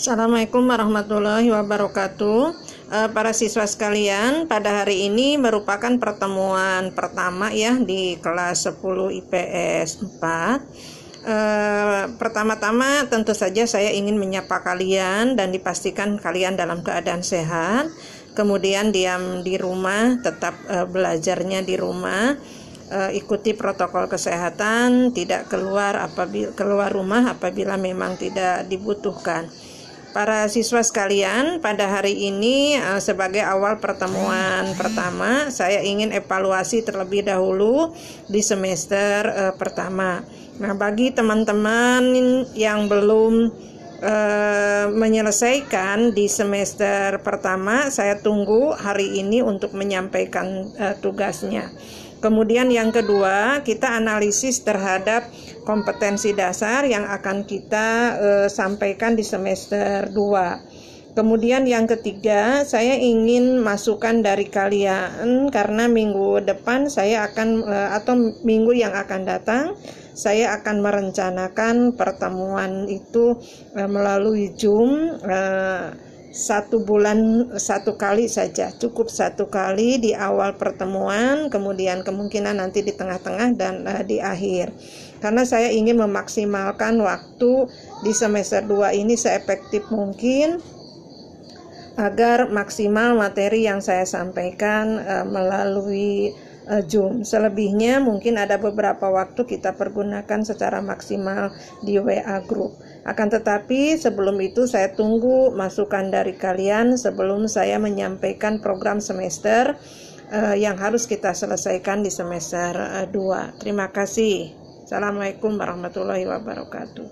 Assalamualaikum warahmatullahi wabarakatuh. Eh, para siswa sekalian, pada hari ini merupakan pertemuan pertama ya di kelas 10 IPS 4. Eh, pertama-tama tentu saja saya ingin menyapa kalian dan dipastikan kalian dalam keadaan sehat. Kemudian diam di rumah, tetap eh, belajarnya di rumah. ikuti protokol kesehatan, tidak keluar apabila keluar rumah apabila memang tidak dibutuhkan. Para siswa sekalian, pada hari ini uh, sebagai awal pertemuan pertama, saya ingin evaluasi terlebih dahulu di semester uh, pertama. Nah, bagi teman-teman yang belum uh, menyelesaikan di semester pertama, saya tunggu hari ini untuk menyampaikan uh, tugasnya. Kemudian yang kedua, kita analisis terhadap kompetensi dasar yang akan kita uh, sampaikan di semester 2. Kemudian yang ketiga, saya ingin masukan dari kalian karena minggu depan saya akan uh, atau minggu yang akan datang saya akan merencanakan pertemuan itu uh, melalui Zoom satu bulan satu kali saja cukup satu kali di awal pertemuan kemudian kemungkinan nanti di tengah-tengah dan uh, di akhir karena saya ingin memaksimalkan waktu di semester 2 ini seefektif mungkin agar maksimal materi yang saya sampaikan uh, melalui uh, Zoom. Selebihnya mungkin ada beberapa waktu kita pergunakan secara maksimal di WA group. Akan tetapi sebelum itu saya tunggu masukan dari kalian sebelum saya menyampaikan program semester uh, yang harus kita selesaikan di semester uh, 2. Terima kasih. Assalamualaikum warahmatullahi wabarakatuh.